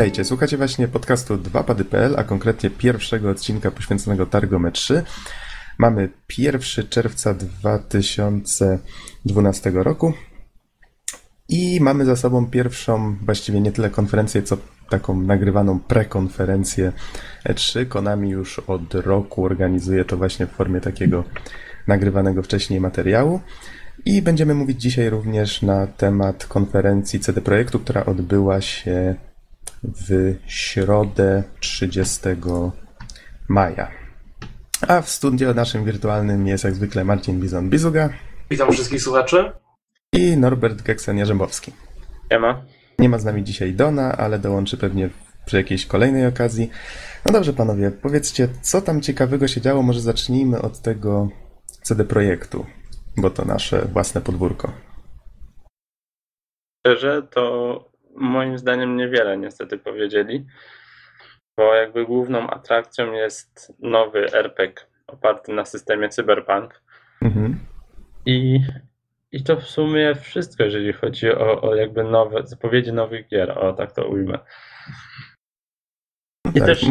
Witajcie, słuchacie właśnie podcastu 2pady.pl, a konkretnie pierwszego odcinka poświęconego Targome 3. Mamy 1 czerwca 2012 roku i mamy za sobą pierwszą, właściwie nie tyle konferencję, co taką nagrywaną prekonferencję E3. Konami już od roku organizuje to właśnie w formie takiego nagrywanego wcześniej materiału. I będziemy mówić dzisiaj również na temat konferencji CD Projektu, która odbyła się w środę 30 maja. A w studio naszym wirtualnym jest jak zwykle Marcin Bizon-Bizuga Witam wszystkich słuchaczy. i Norbert Geksen-Jarzębowski. Siema. Nie ma z nami dzisiaj Dona, ale dołączy pewnie przy jakiejś kolejnej okazji. No dobrze, panowie, powiedzcie, co tam ciekawego się działo? Może zacznijmy od tego CD Projektu, bo to nasze własne podwórko. Szczerze, to moim zdaniem niewiele niestety powiedzieli, bo jakby główną atrakcją jest nowy RPG oparty na systemie Cyberpunk Mhm. i, i to w sumie wszystko, jeżeli chodzi o, o jakby nowe, zapowiedzi nowych gier, o tak to ujmę. I Tak, też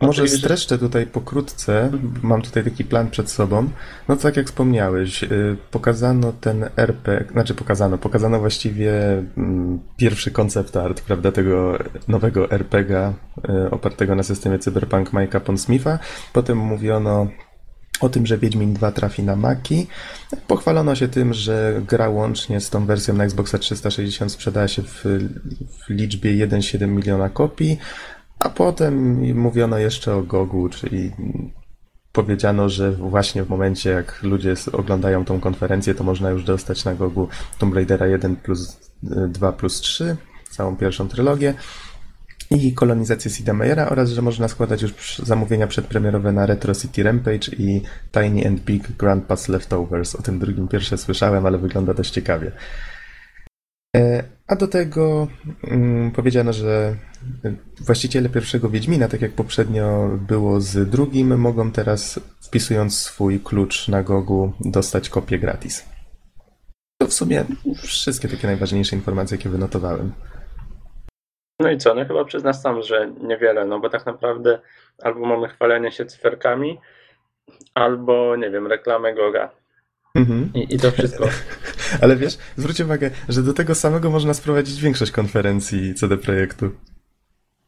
może streszczę tutaj pokrótce, mam tutaj taki plan przed sobą. No tak jak wspomniałeś, y, pokazano ten RPG, znaczy pokazano, pokazano właściwie mm, pierwszy koncept art, prawda, tego nowego RPG y, opartego na systemie Cyberpunk Mike'a Pondsmitha. Potem mówiono o tym, że Wiedźmin 2 trafi na Maki. Pochwalono się tym, że gra łącznie z tą wersją na Xboxa 360 sprzedała się w, w liczbie 1,7 miliona kopii. A potem mówiono jeszcze o Gogu, czyli powiedziano, że właśnie w momencie, jak ludzie oglądają tą konferencję, to można już dostać na Gogu Tomb Raidera 1 plus 2 plus 3, całą pierwszą trylogię i kolonizację Sida Meyera oraz, że można składać już zamówienia przedpremierowe na Retro City Rampage i Tiny and Big Grand Pass Leftovers. O tym drugim pierwsze słyszałem, ale wygląda dość ciekawie. E, A do tego mm, powiedziano, że właściciele pierwszego Wiedźmina, tak jak poprzednio było z drugim, mogą teraz, wpisując swój klucz na Gogu, dostać kopię gratis. To w sumie wszystkie takie najważniejsze informacje, jakie wynotowałem. No i co, no chyba przyzna sam, że niewiele, no bo tak naprawdę albo mamy chwalenie się cyferkami, albo nie wiem, reklamę Goga. Mhm. I, i to wszystko. Ale wiesz, zwróć uwagę, że do tego samego można sprowadzić większość konferencji CD Projektu.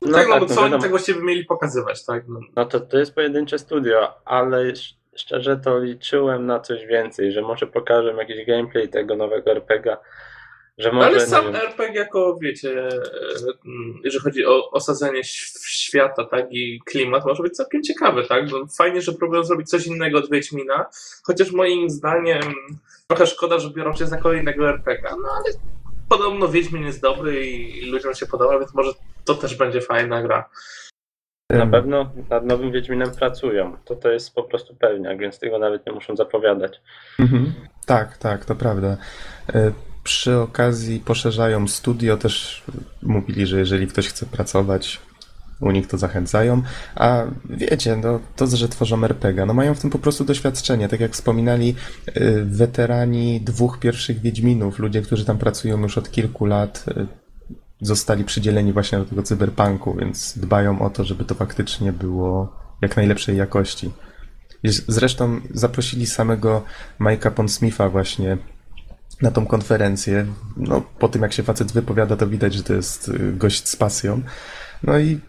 No tak, no bo no co oni tak właściwie mieli pokazywać, tak? No. No to, to jest pojedyncze studio, ale sz- szczerze to liczyłem na coś więcej, że może pokażę jakiś gameplay tego nowego RPGa, że może, Ale sam wiem, RPG jako, wiecie, e, jeżeli chodzi o osadzenie świata, tak, i klimat, może być całkiem ciekawy, tak? Fajnie, że próbują zrobić coś innego od Wiedźmina, chociaż moim zdaniem trochę szkoda, że biorą się za kolejnego RPG, no ale podobno Wiedźmin jest dobry i ludziom się podoba, więc może to też będzie fajna gra. na pewno nad nowym Wiedźminem pracują. To to jest po prostu pewniak, więc tego nawet nie muszą zapowiadać. Mhm. Tak, tak, to prawda. E, Przy okazji poszerzają studio, też mówili, że jeżeli ktoś chce pracować u nich, to zachęcają. A wiecie, no, to, że tworzą RPG, no mają w tym po prostu doświadczenie. Tak jak wspominali e, weterani dwóch pierwszych Wiedźminów, ludzie, którzy tam pracują już od kilku lat, e, zostali przydzieleni właśnie do tego cyberpunku, więc dbają o to, żeby to faktycznie było jak najlepszej jakości. Zresztą zaprosili samego Mike'a Pondsmitha właśnie na tą konferencję. No, po tym jak się facet wypowiada, to widać, że to jest y, gość z pasją. No i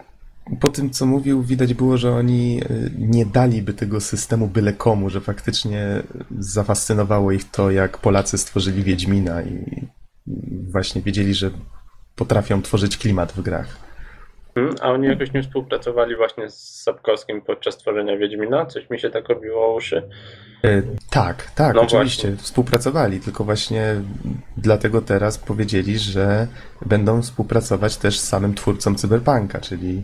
po tym, co mówił, widać było, że oni y, nie daliby tego systemu byle komu, że faktycznie zafascynowało ich to, jak Polacy stworzyli Wiedźmina i właśnie wiedzieli, że potrafią tworzyć klimat w grach. Hmm, A oni jakoś nie współpracowali właśnie z Sapkowskim podczas tworzenia Wiedźmina? Coś mi się tak obiło o uszy. E, Tak, tak, No oczywiście. właśnie. Współpracowali, tylko właśnie dlatego teraz powiedzieli, że będą współpracować też z samym twórcą Cyberpunka, czyli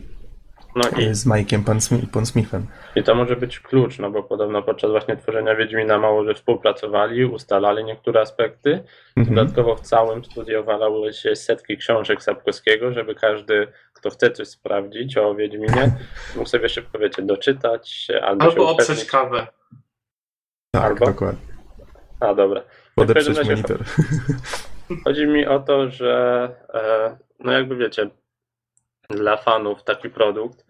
No i, z Mike'iem Ponsmi- Pondsmithem. i to może być klucz, no bo podobno podczas właśnie tworzenia Wiedźmina mało, że współpracowali, ustalali niektóre aspekty. Mhm. Dodatkowo w całym studiu walały się setki książek Sapkowskiego, żeby każdy, kto chce coś sprawdzić o Wiedźminie, mógł sobie szybko, wiecie, doczytać albo, Albo oprzeć kawę. Tak, Albo? dokładnie. A, dobra. Podeprzeć monitor. Chodzi mi o to, że e, no jakby wiecie, dla fanów taki produkt,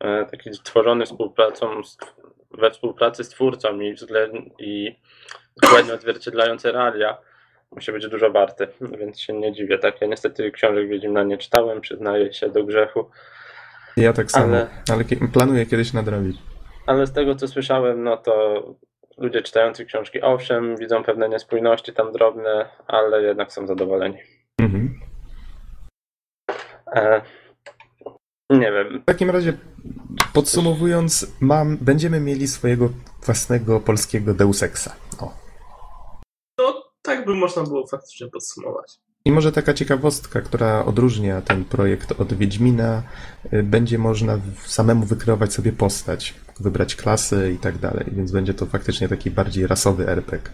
e, taki tworzony współpracą we współpracy z twórcą i, względ, i dokładnie odzwierciedlający realia, musi być dużo warty, więc się nie dziwię. Tak, ja niestety książek Wiedźmina nie czytałem, przyznaję się do grzechu, Ja tak samo, ale, Ale- planuję kiedyś nadrobić. ale z tego co słyszałem, no to ludzie czytający książki, owszem, widzą pewne niespójności tam drobne, ale jednak są zadowoleni. Mhm. E, nie wiem, W takim razie, podsumowując, mam, będziemy mieli swojego własnego polskiego Deus Exa. O. No, tak by można było faktycznie podsumować. I może taka ciekawostka, która odróżnia ten projekt od Wiedźmina, y, będzie można samemu wykreować sobie postać, wybrać klasy i tak dalej, więc będzie to faktycznie taki bardziej rasowy RPG.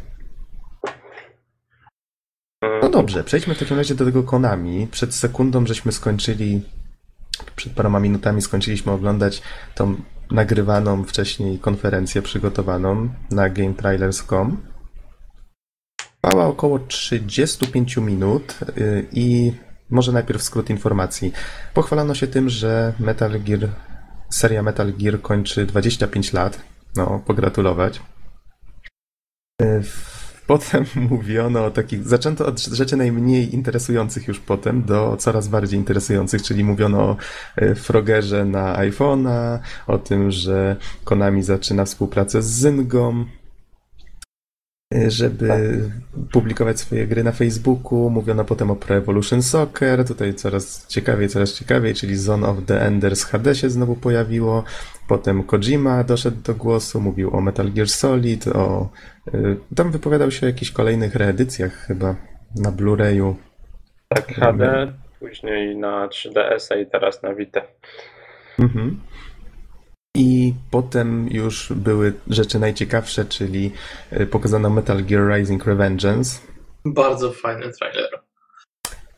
No dobrze, przejdźmy w takim razie do tego Konami. Przed sekundą żeśmy skończyli, przed paroma minutami skończyliśmy oglądać tą nagrywaną wcześniej konferencję przygotowaną na GameTrailers.com. Trwała około 35 minut y, i może najpierw skrót informacji. Pochwalono się tym, że Metal Gear, seria Metal Gear kończy 25 lat. No, pogratulować. Y, Potem mówiono o takich, zaczęto od rzeczy najmniej interesujących już potem do coraz bardziej interesujących, czyli mówiono o y, Frogerze na iPhone'a, o tym, że Konami zaczyna współpracę z Zyngą, żeby publikować swoje gry na Facebooku. Mówiono potem o Pro Evolution Soccer, tutaj coraz ciekawiej, coraz ciekawiej, czyli Zone of the Enders HD się znowu pojawiło. Potem Kojima doszedł do głosu, mówił o Metal Gear Solid, o... y, Tam wypowiadał się o jakichś kolejnych reedycjach chyba na Blu-rayu. Tak, HD, później na 3DS-a i teraz na Vita. Mhm. I potem już były rzeczy najciekawsze, czyli y, pokazano Metal Gear Rising Revengeance. Bardzo fajny trailer.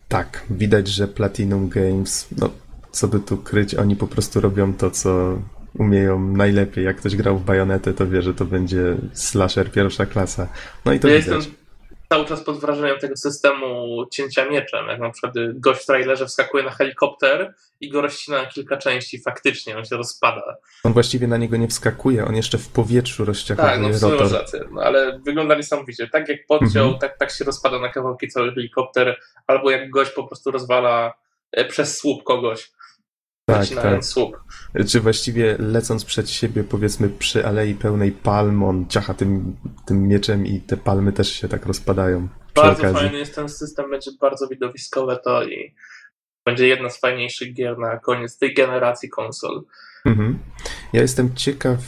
Tak, widać, że Platinum Games, no co by tu kryć, oni po prostu robią to, co umieją najlepiej. Jak ktoś grał w Bajonetę, to wie, że to będzie slasher pierwsza klasa. No i to ja widać. jestem cały czas pod wrażeniem tego systemu cięcia mieczem. Jak na przykład gość w trailerze wskakuje na helikopter i go rozcina na kilka części. Faktycznie on się rozpada. On właściwie na niego nie wskakuje, on jeszcze w powietrzu rozciąga Tak, no w sumie rację. No, ale wygląda niesamowicie. Tak jak podciął, Mhm. tak, tak się rozpada na kawałki cały helikopter, albo jak gość po prostu rozwala e, przez słup kogoś, Tak, tak. słup. Czy właściwie lecąc przed siebie, powiedzmy przy alei pełnej palm, on ciacha tym, tym mieczem i te palmy też się tak rozpadają. Bardzo okazji. fajny jest ten system, będzie bardzo widowiskowe to i będzie jedna z fajniejszych gier na koniec tej generacji konsol. Mhm. Ja jestem ciekaw,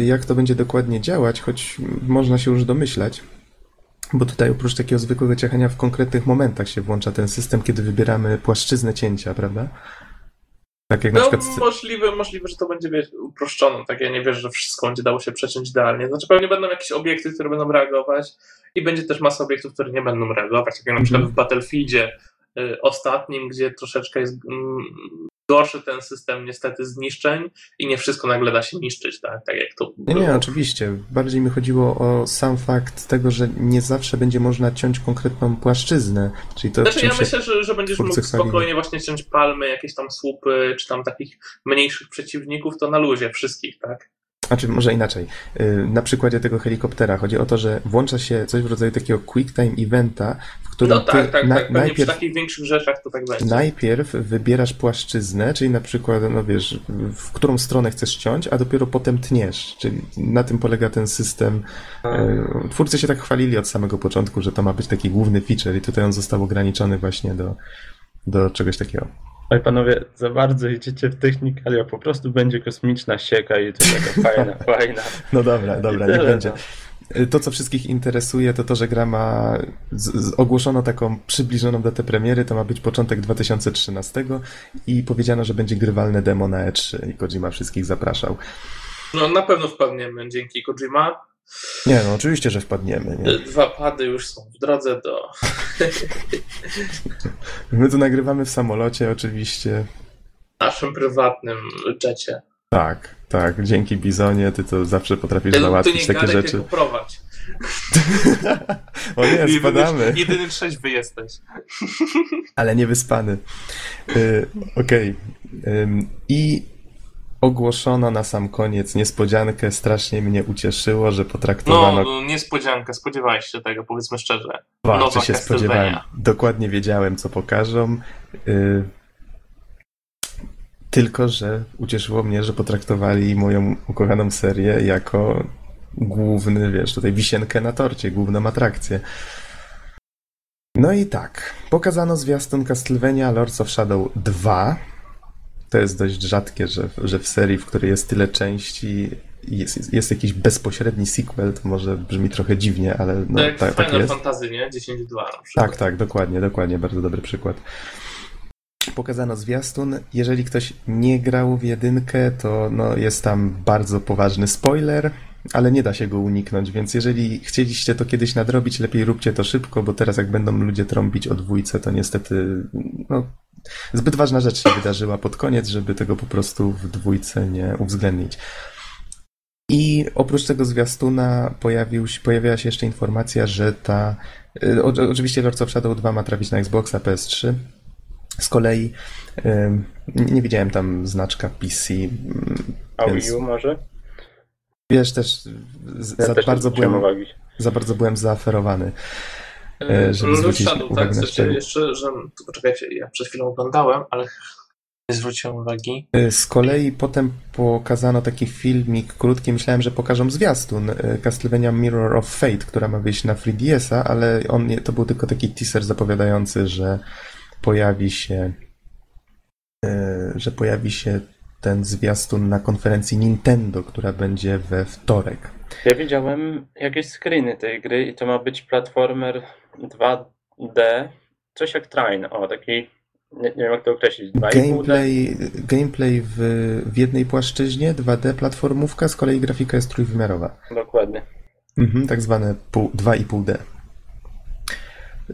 jak to będzie dokładnie działać, choć można się już domyślać. Bo tutaj oprócz takiego zwykłego ciachania w konkretnych momentach się włącza ten system, kiedy wybieramy płaszczyznę cięcia, prawda? Tak jak na No, przykład. możliwe, możliwe, że to będzie wiesz, uproszczone. Tak, ja nie wierzę, że wszystko będzie dało się przeciąć idealnie. Znaczy, pewnie będą jakieś obiekty, które będą reagować, i będzie też masa obiektów, które nie będą reagować. Tak jak na przykład Mhm. w Battlefieldzie y, ostatnim, gdzie troszeczkę jest mm, gorszy ten system niestety zniszczeń i nie wszystko nagle da się niszczyć, tak, tak jak to Nie, było. nie, oczywiście. Bardziej mi chodziło o sam fakt tego, że nie zawsze będzie można ciąć konkretną płaszczyznę. Czyli to, Znaczy ja myślę, że, że będziesz mógł spokojnie właśnie ciąć palmy, jakieś tam słupy, czy tam takich mniejszych przeciwników, to na luzie wszystkich, tak? Znaczy, może inaczej. Yy, Na przykładzie tego helikoptera chodzi o to, że włącza się coś w rodzaju takiego quick time eventa, w którym No tak, ty tak, na- tak. Najpierw, takich większych rzeczach to tak będzie. najpierw wybierasz płaszczyznę, czyli na przykład, no wiesz, w którą stronę chcesz ciąć, a dopiero potem tniesz. Czyli na tym polega ten system. Yy, Twórcy się tak chwalili od samego początku, że to ma być taki główny feature i tutaj on został ograniczony właśnie do, do czegoś takiego. Oj panowie, za bardzo idziecie w technikalia, po prostu będzie kosmiczna sieka i to taka fajna, fajna. No dobra, dobra, I tyle, będzie. no. To, co wszystkich interesuje, to to, że gra ma. Z, z, ogłoszono taką przybliżoną datę premiery, to ma być początek 2013 i powiedziano, że będzie grywalne demo na E3 i Kojima wszystkich zapraszał. No na pewno wpadniemy dzięki Kojima. Nie, no oczywiście, że wpadniemy. Nie? Dwa pady już są w drodze do. My tu nagrywamy w samolocie, oczywiście. naszym prywatnym jecie. Tak, tak, dzięki Bizonie, ty to zawsze potrafisz Ty, ty załatwić nie takie gadaj, rzeczy. tylko prowadź. o nie, spadamy. Jedyny, jedyny trzeźwy jesteś. Ale nie wyspany. Y, Okej. Ym, I ogłoszono na sam koniec niespodziankę. Strasznie mnie ucieszyło, że potraktowano No, niespodzianka, spodziewałeś się tego, powiedzmy szczerze. Czy się spodziewałem. Dokładnie wiedziałem, co pokażą. Y, Tylko, że ucieszyło mnie, że potraktowali moją ukochaną serię jako główny, wiesz, tutaj wisienkę na torcie, główną atrakcję. No i tak, pokazano zwiastun Castlevania Lords of Shadow 2. To jest dość rzadkie, że, że w serii, w której jest tyle części, jest, jest jakiś bezpośredni sequel, to może brzmi trochę dziwnie, ale no, tak jak tak, tak jest. Fantasy, nie? 10-2 na przykład. Tak, tak, dokładnie, dokładnie, bardzo dobry przykład. Pokazano zwiastun. Jeżeli ktoś nie grał w jedynkę, to no, jest tam bardzo poważny spoiler, ale nie da się go uniknąć, więc jeżeli chcieliście to kiedyś nadrobić, lepiej róbcie to szybko, bo teraz jak będą ludzie trąbić o dwójce, to niestety no, zbyt ważna rzecz się wydarzyła pod koniec, żeby tego po prostu w dwójce nie uwzględnić. I oprócz tego zwiastuna pojawił, się- pojawiła się jeszcze informacja, że ta. y, o, oczywiście Lords of Shadow 2 ma trafić na Xboxa, PS3. Z kolei nie widziałem tam znaczka PC. A Wii U może? Wiesz, też Ja za, też bardzo byłem, uwagi. za bardzo byłem zaaferowany. E, żeby Lord Shadow, uwagę tak? szczegół. jeszcze, że... Tu poczekajcie, ja przed chwilą oglądałem, ale nie zwróciłem uwagi. Y, Z kolei potem pokazano taki filmik krótki, myślałem, że pokażą zwiastun Castlevania Mirror of Fate, która ma wyjść na 3DS-a, ale on nie, to był tylko taki teaser zapowiadający, że pojawi się że pojawi się ten zwiastun na konferencji Nintendo, która będzie we wtorek. Ja widziałem jakieś screeny tej gry i to ma być platformer 2D, coś jak Train, o taki, nie, nie wiem jak to określić, 2,5D. Gameplay, gameplay w, w jednej płaszczyźnie, 2D platformówka, z kolei grafika jest trójwymiarowa. Dokładnie. Mhm, tak zwane pół- 2,5D.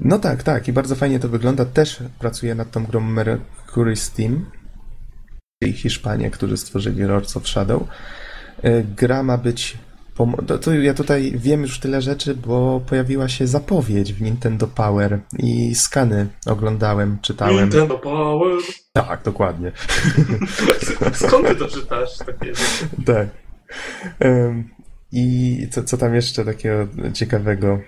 No tak, tak, i bardzo fajnie to wygląda. Też pracuję nad tą grą Mercury Steam, czyli Hiszpanie, którzy stworzyli Lords of Shadow. E, Gra ma być. To, ja tutaj wiem już tyle rzeczy, bo pojawiła się zapowiedź w Nintendo Power i skany oglądałem, czytałem. Nintendo Power. Tak, dokładnie. Skąd ty to czytasz? Takie rzeczy? Tak. I co, co tam jeszcze takiego ciekawego,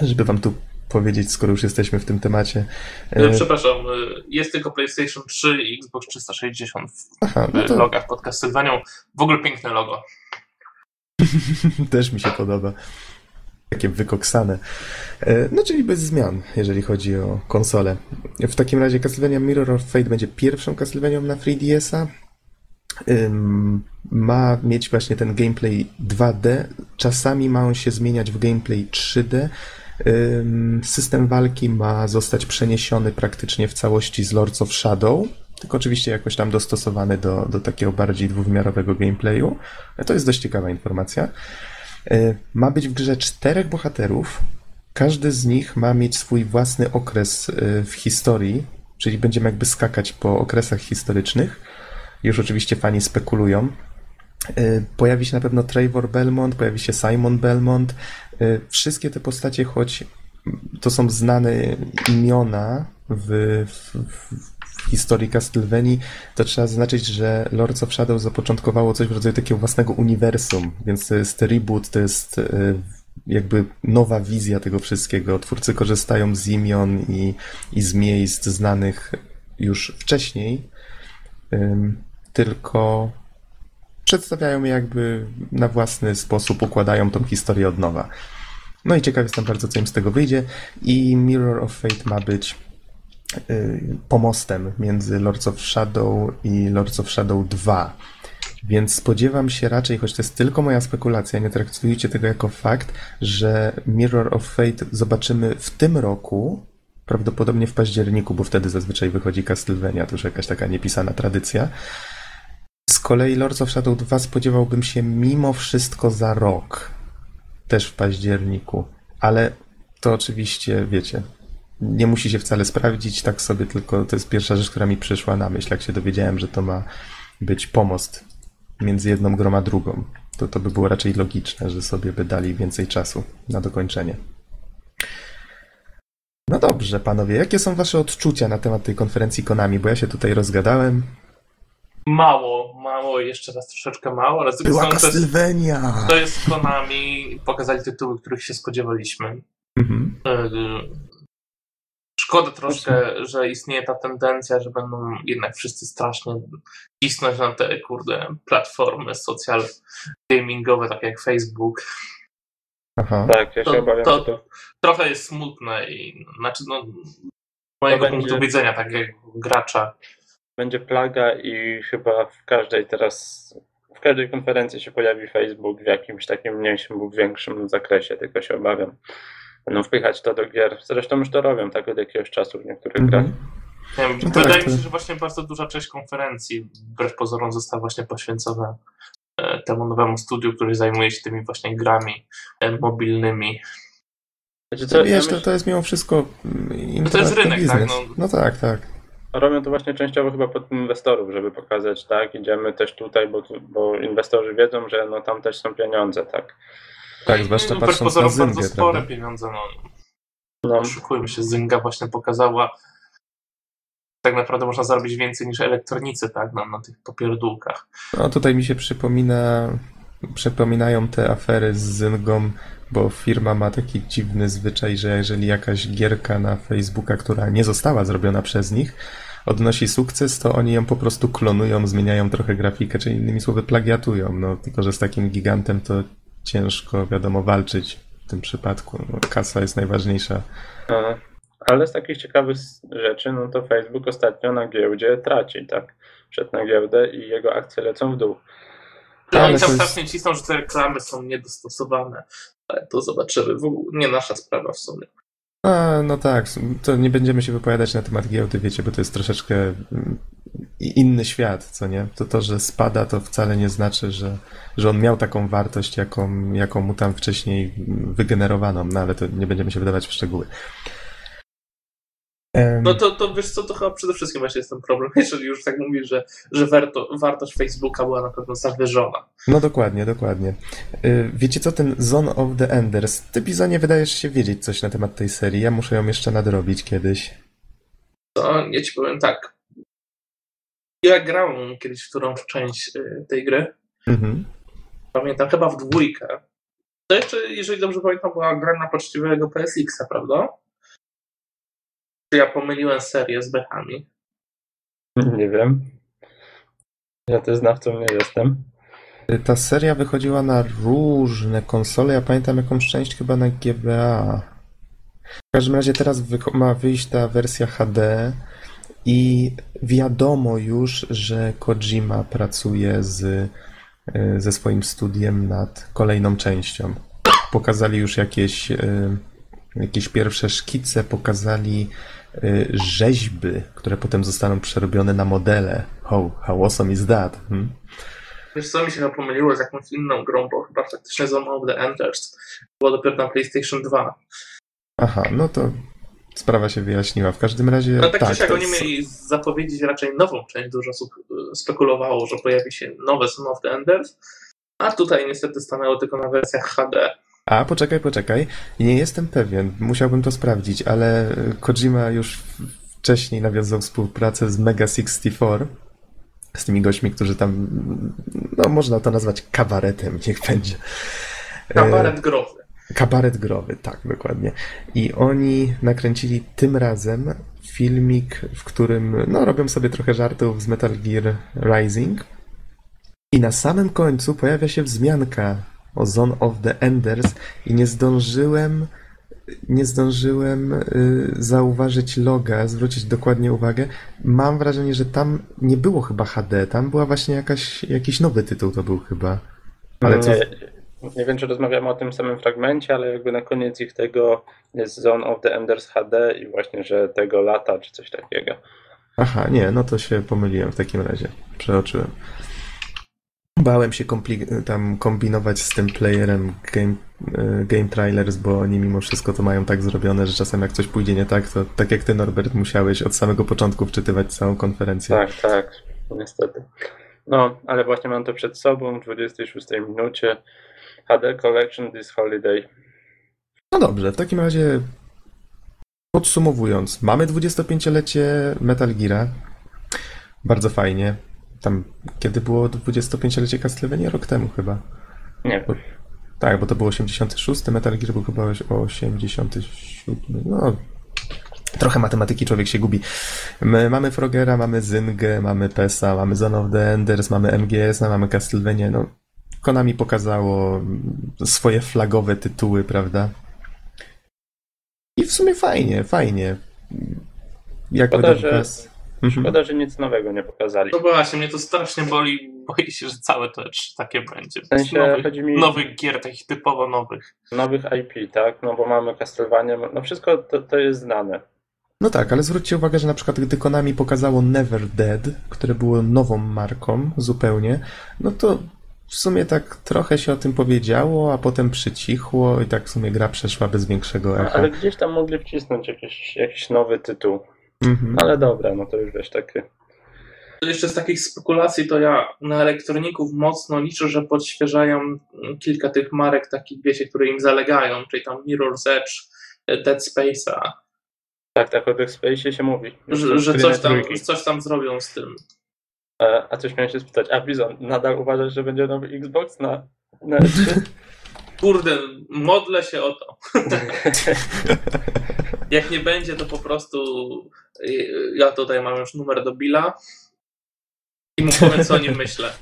żeby wam tu powiedzieć, skoro już jesteśmy w tym temacie. E, E, Przepraszam, e, jest tylko PlayStation 3 i Xbox 360 w Aha, no to logach pod Castlevanią. W ogóle piękne logo. też mi się podoba. Takie wykoksane. No, czyli bez zmian, jeżeli chodzi o konsolę. W takim razie Castlevania Mirror of Fate będzie pierwszą Castlevanią na 3DS-a. Ym, Ma mieć właśnie ten gameplay 2D. Czasami ma on się zmieniać w gameplay 3D. System walki ma zostać przeniesiony praktycznie w całości z Lords of Shadow. Tylko oczywiście jakoś tam dostosowany do, do takiego bardziej dwuwymiarowego gameplayu. To jest dość ciekawa informacja. Y, Ma być w grze czterech bohaterów. Każdy z nich ma mieć swój własny okres y, w historii, czyli będziemy jakby skakać po okresach historycznych. Już oczywiście fani spekulują. Y, Pojawi się na pewno Trevor Belmont, pojawi się Simon Belmont. Y, Wszystkie te postacie, choć to są znane imiona w, w, w historii Castlevanii, to trzeba zaznaczyć, że Lords of Shadow zapoczątkowało coś w rodzaju takiego własnego uniwersum, więc to jest reboot, to jest y, jakby nowa wizja tego wszystkiego. Twórcy korzystają z imion i, i z miejsc znanych już wcześniej, tylko przedstawiają jakby na własny sposób, układają tą historię od nowa. No i ciekaw jestem bardzo, co im z tego wyjdzie. I Mirror of Fate ma być y, pomostem między Lords of Shadow i Lords of Shadow 2. Więc spodziewam się raczej, choć to jest tylko moja spekulacja, nie traktujcie tego jako fakt, że Mirror of Fate zobaczymy w tym roku, prawdopodobnie w październiku, bo wtedy zazwyczaj wychodzi Castlevania, to już jakaś taka niepisana tradycja. Kolei Lords of Shadow 2 spodziewałbym się mimo wszystko za rok, też w październiku, ale to oczywiście, wiecie, nie musi się wcale sprawdzić, tak sobie tylko to jest pierwsza rzecz, która mi przyszła na myśl, jak się dowiedziałem, że to ma być pomost między jedną grą a drugą. To, to by było raczej logiczne, że sobie by dali więcej czasu na dokończenie. No dobrze, panowie, jakie są wasze odczucia na temat tej konferencji Konami? Bo ja się tutaj rozgadałem. Mało, mało, jeszcze raz troszeczkę mało, ale Była strony to jest, Castlevania! to jest Konami, pokazali tytuły, których się spodziewaliśmy. Mhm. E, Szkoda troszkę, że istnieje ta tendencja, że będą jednak wszyscy strasznie cisnąć na te, kurde, platformy social gamingowe, takie jak Facebook. Aha. Tak, ja się To- obawiam, to- to Trochę jest smutne i, znaczy, no, z mojego punktu widzenia, tak jak gracza, będzie plaga i chyba w każdej teraz, w każdej konferencji się pojawi Facebook w jakimś takim mniejszym lub większym zakresie, tylko się obawiam. Będą wpychać to do gier. Zresztą już to robią tak od jakiegoś czasu w niektórych grach. Mhm. Nie wiem, No tak, wydaje to- mi się, że właśnie bardzo duża część konferencji wbrew pozorom została właśnie poświęcona e, temu nowemu studiu, który zajmuje się tymi właśnie grami e, mobilnymi. Wiecie co, ja Wiesz, to, to jest mimo wszystko mm, internet to jest rynek, biznes. tak, no. no tak, tak. Robią to właśnie częściowo chyba pod inwestorów, żeby pokazać, tak, idziemy też tutaj, bo, tu- bo inwestorzy wiedzą, że no tam też są pieniądze, tak. Tak, zwłaszcza No, patrząc na pozorom bardzo Zyngę, spore prawda? pieniądze. No. No, Oszukujmy się, Zynga właśnie pokazała tak naprawdę można zarobić więcej niż elektronicy, tak, na, na tych popierdółkach. No tutaj mi się przypomina, przypominają te afery z Zyngą, bo firma ma taki dziwny zwyczaj, że jeżeli jakaś gierka na Facebooka, która nie została zrobiona przez nich, odnosi sukces, to oni ją po prostu klonują, zmieniają trochę grafikę, czyli innymi słowy plagiatują. No, tylko, że z takim gigantem to ciężko, wiadomo, walczyć w tym przypadku. No, kasa jest najważniejsza. no. Ale z takich ciekawych rzeczy, no to Facebook ostatnio na giełdzie traci, tak. Wszedł na giełdę i jego akcje lecą w dół. Ale Oni to tam jest- strasznie cisną, że te reklamy są niedostosowane. Ale to zobaczymy. W ogóle nie nasza sprawa w sumie. A, no tak, to nie będziemy się wypowiadać na temat giełdy, wiecie, bo to jest troszeczkę mm, inny świat, co nie? To to, że spada, to wcale nie znaczy, że, że on miał taką wartość, jaką, jaką mu tam wcześniej wygenerowano, no ale to nie będziemy się wydawać w szczegóły. No to, to wiesz co, to chyba przede wszystkim właśnie jest ten problem, jeżeli już tak mówisz, że, że warto, wartość Facebooka była na pewno zawyżona. No dokładnie, dokładnie. Y, Wiecie co, ten Zone of the Enders, ty Bizonie wydajesz się wiedzieć coś na temat tej serii, ja muszę ją jeszcze nadrobić kiedyś. To ja ci powiem tak. Ja grałem kiedyś w którąś część y, tej gry. Mhm. Pamiętam chyba w dwójkę. To jeszcze, jeżeli dobrze pamiętam, była gra na poczciwego PSX-a, prawda? Czy ja pomyliłem serię z bechami? Nie wiem. Ja też znawcą nie jestem. Ta seria wychodziła na różne konsole. Ja pamiętam jakąś część chyba na GBA. W każdym razie teraz ma wyjść ta wersja HD i wiadomo już, że Kojima pracuje z, y, ze swoim studiem nad kolejną częścią. Pokazali już jakieś, y, jakieś pierwsze szkice, pokazali rzeźby, które potem zostaną przerobione na modele. How, how awesome is that? Hmm? Wiesz co, mi się chyba pomyliło z jakąś inną grą, bo chyba faktycznie Zone of the Enders było dopiero na PlayStation 2. Aha, no to sprawa się wyjaśniła. W każdym razie. No tak, tak czy oni jest- mieli zapowiedzieć raczej nową część. Dużo osób y, spekulowało, że pojawi się nowe Zone of the Enders, a tutaj niestety stanęło tylko na wersjach HD. A, poczekaj, poczekaj. Nie jestem pewien, musiałbym to sprawdzić, ale y, Kojima już wcześniej nawiązał współpracę z Mega 64. Z tymi gośćmi, którzy tam, no można to nazwać kabaretem, niech będzie. E, Kabaret growy. Kabaret growy, tak, dokładnie. I oni nakręcili tym razem filmik, w którym no, robią sobie trochę żartów z Metal Gear Rising. I na samym końcu pojawia się wzmianka o Zone of the Enders i nie zdążyłem nie zdążyłem y, zauważyć loga, zwrócić dokładnie uwagę. Mam wrażenie, że tam nie było chyba HD, tam była właśnie jakaś, jakiś nowy tytuł to był chyba. Ale co, Nie, nie wiem, czy rozmawiamy o tym samym fragmencie, ale jakby na koniec ich tego jest Zone of the Enders HD i właśnie, że tego lata, czy coś takiego. Aha, nie, no to się pomyliłem w takim razie. Przeoczyłem. Bałem się tam kombinować z tym playerem game, y, game Trailers, bo oni mimo wszystko to mają tak zrobione, że czasem jak coś pójdzie nie tak, to tak jak ty Norbert musiałeś od samego początku wczytywać całą konferencję. Tak, tak, niestety. No, ale właśnie mam to przed sobą w 26 minucie. HD Collection This Holiday. No dobrze, w takim razie podsumowując, mamy 25-lecie Metal Geara. Bardzo fajnie. Tam, kiedy było 25-lecie Castlevania? Rok temu chyba. Nie wiem. Tak, bo to był 86, Metal Gear był chyba 87. No, trochę matematyki człowiek się gubi. My mamy Frogera, mamy Zyngę, mamy PESA, mamy Zone of the Enders, mamy MGS, mamy Castlevania. No, Konami pokazało swoje flagowe tytuły, prawda? I w sumie fajnie, fajnie. Jak Szkoda, że-? Mhm. Szkoda, że nic nowego nie pokazali. No właśnie, mnie to strasznie boli. Boję się, że całe to E3 takie będzie. W sensie nowych, chodzi mi nowych gier, takich typowo nowych. nowych IP, tak? No bo mamy Castlevania, no wszystko to, to jest znane. No tak, ale zwróćcie uwagę, że na przykład gdy Konami pokazało Never Dead, które było nową marką zupełnie, no to w sumie tak trochę się o tym powiedziało, a potem przycichło i tak w sumie gra przeszła bez większego No, echa. ale gdzieś tam mogli wcisnąć jakiś, jakiś nowy tytuł. Mhm. Ale dobra, no to już wiesz, takie. Jeszcze z takich spekulacji to ja na elektroników mocno liczę, że podświeżają kilka tych marek takich, wiecie, które im zalegają, czyli tam Mirror's Edge, e, Dead Space'a, Tak, tak o Dead Space się mówi. że, że coś, tam, coś tam zrobią z tym. E, A coś miałem się spytać, a Bizon, nadal uważasz, że będzie nowy Xbox na, na E3? Kurde, modlę się o to. Jak nie będzie, to po prostu y, ja tutaj mam już numer do Billa i mu powiem, co o nim myślę.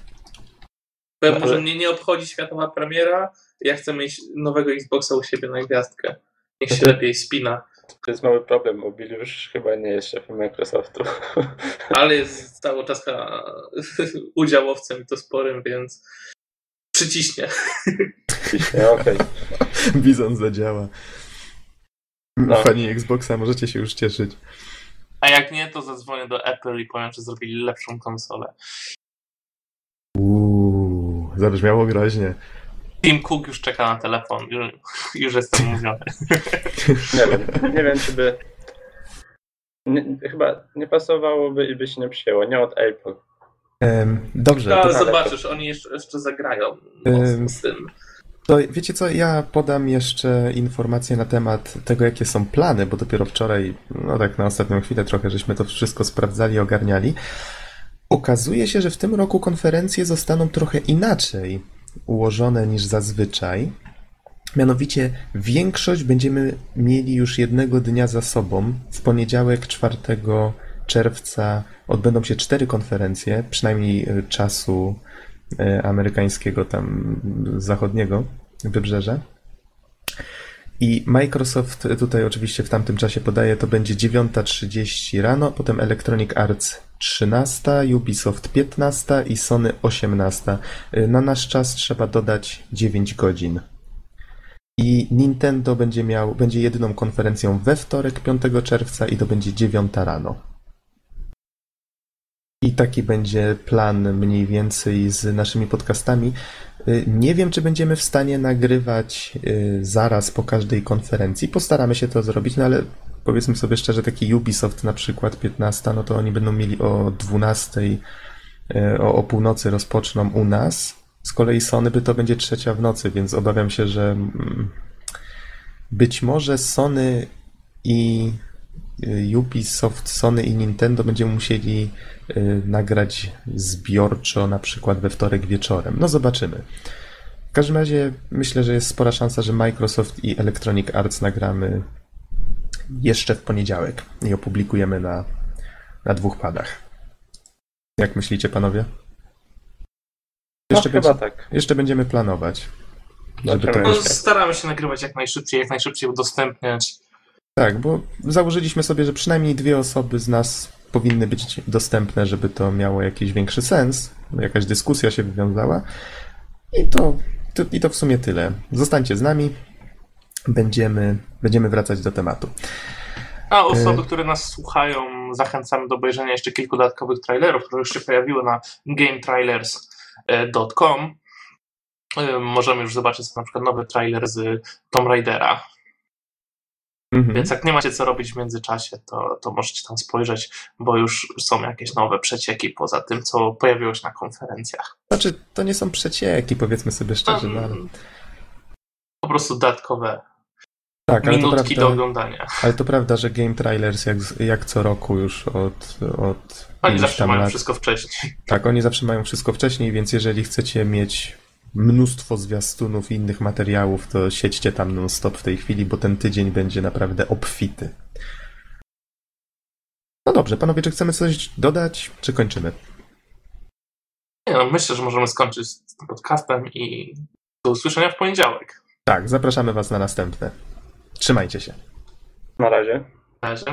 Powiem mu, że mnie nie obchodzi światowa premiera, ja chcę mieć nowego Xboxa u siebie na gwiazdkę. Niech się lepiej spina. To jest mały problem, bo Bill już chyba nie jest szefem Microsoftu. ale jest cały czas udziałowcem i to sporym, więc przyciśnie. Nie, Okej. Bizon zadziała. No. Fani Xboxa, możecie się już cieszyć. A jak nie, to zadzwonię do Apple i powiem, że zrobili lepszą konsolę. Uuu, zabrzmiało groźnie. Tim Cook już czeka na telefon, już, już jestem mówiony. Nie wiem, nie wiem, czy by... Nie, chyba nie pasowałoby i by się nie przyjęło. Nie od Apple. Em, dobrze, No, ale to, zobaczysz, oni jeszcze, jeszcze zagrają Ym. z tym. To wiecie co, ja podam jeszcze informacje na temat tego, jakie są plany, bo dopiero wczoraj, no tak na ostatnią chwilę trochę, żeśmy to wszystko sprawdzali, ogarniali. Okazuje się, że w tym roku konferencje zostaną trochę inaczej ułożone niż zazwyczaj. Mianowicie większość będziemy mieli już jednego dnia za sobą. W poniedziałek 4 czerwca odbędą się cztery konferencje, przynajmniej e, czasu amerykańskiego tam zachodniego wybrzeża. I Microsoft tutaj oczywiście w tamtym czasie podaje, to będzie 9.30 rano, potem Electronic Arts 13, Ubisoft 15 i Sony 18. Y, Na nasz czas trzeba dodać 9 godzin. I Nintendo będzie miał, będzie jedyną konferencją we wtorek 5 czerwca i to będzie 9 rano. I taki będzie plan mniej więcej z naszymi podcastami. Y, Nie wiem, czy będziemy w stanie nagrywać y, zaraz po każdej konferencji. Postaramy się to zrobić, no ale powiedzmy sobie szczerze, taki Ubisoft na przykład 15, no to oni będą mieli o 12, y, o, o północy rozpoczną u nas. Z kolei Sony by to będzie trzecia w nocy, więc obawiam się, że mm, być może Sony i Ubisoft, Sony i Nintendo będziemy musieli y, nagrać zbiorczo, na przykład we wtorek wieczorem. No zobaczymy. W każdym razie myślę, że jest spora szansa, że Microsoft i Electronic Arts nagramy jeszcze w poniedziałek i opublikujemy na, na dwóch padach. Jak myślicie, panowie? No Jeszcze, chyba będzie, tak. jeszcze będziemy planować. Żeby to. No, jeszcze... staramy się nagrywać jak najszybciej, jak najszybciej udostępniać. Tak, bo założyliśmy sobie, że przynajmniej dwie osoby z nas powinny być dostępne, żeby to miało jakiś większy sens, jakaś dyskusja się wywiązała. I to, to, i to w sumie tyle. Zostańcie z nami. Będziemy, będziemy wracać do tematu. A osoby, Y. które nas słuchają, zachęcamy do obejrzenia jeszcze kilku dodatkowych trailerów, które już się pojawiły na gametrailers.com. Y, Możemy już zobaczyć na przykład nowy trailer z Tomb Raidera. Mhm. Więc jak nie macie co robić w międzyczasie, to, to możecie tam spojrzeć, bo już są jakieś nowe przecieki poza tym, co pojawiło się na konferencjach. Znaczy, to nie są przecieki, powiedzmy sobie szczerze, no, ale... Po prostu dodatkowe Tak, ale to, minutki do prawda, oglądania. ale to prawda, że Game Trailers jak, jak co roku już od, od Oni zawsze mają lat- wszystko wcześniej. Tak, oni zawsze mają wszystko wcześniej, więc jeżeli chcecie mieć mnóstwo zwiastunów i innych materiałów, to siedźcie tam non-stop w tej chwili, bo ten tydzień będzie naprawdę obfity. No dobrze, panowie, czy chcemy coś dodać, czy kończymy? Nie no, myślę, że możemy skończyć z tym podcastem i do usłyszenia w poniedziałek. Tak, zapraszamy was na następne. Trzymajcie się. Na razie. Na razie.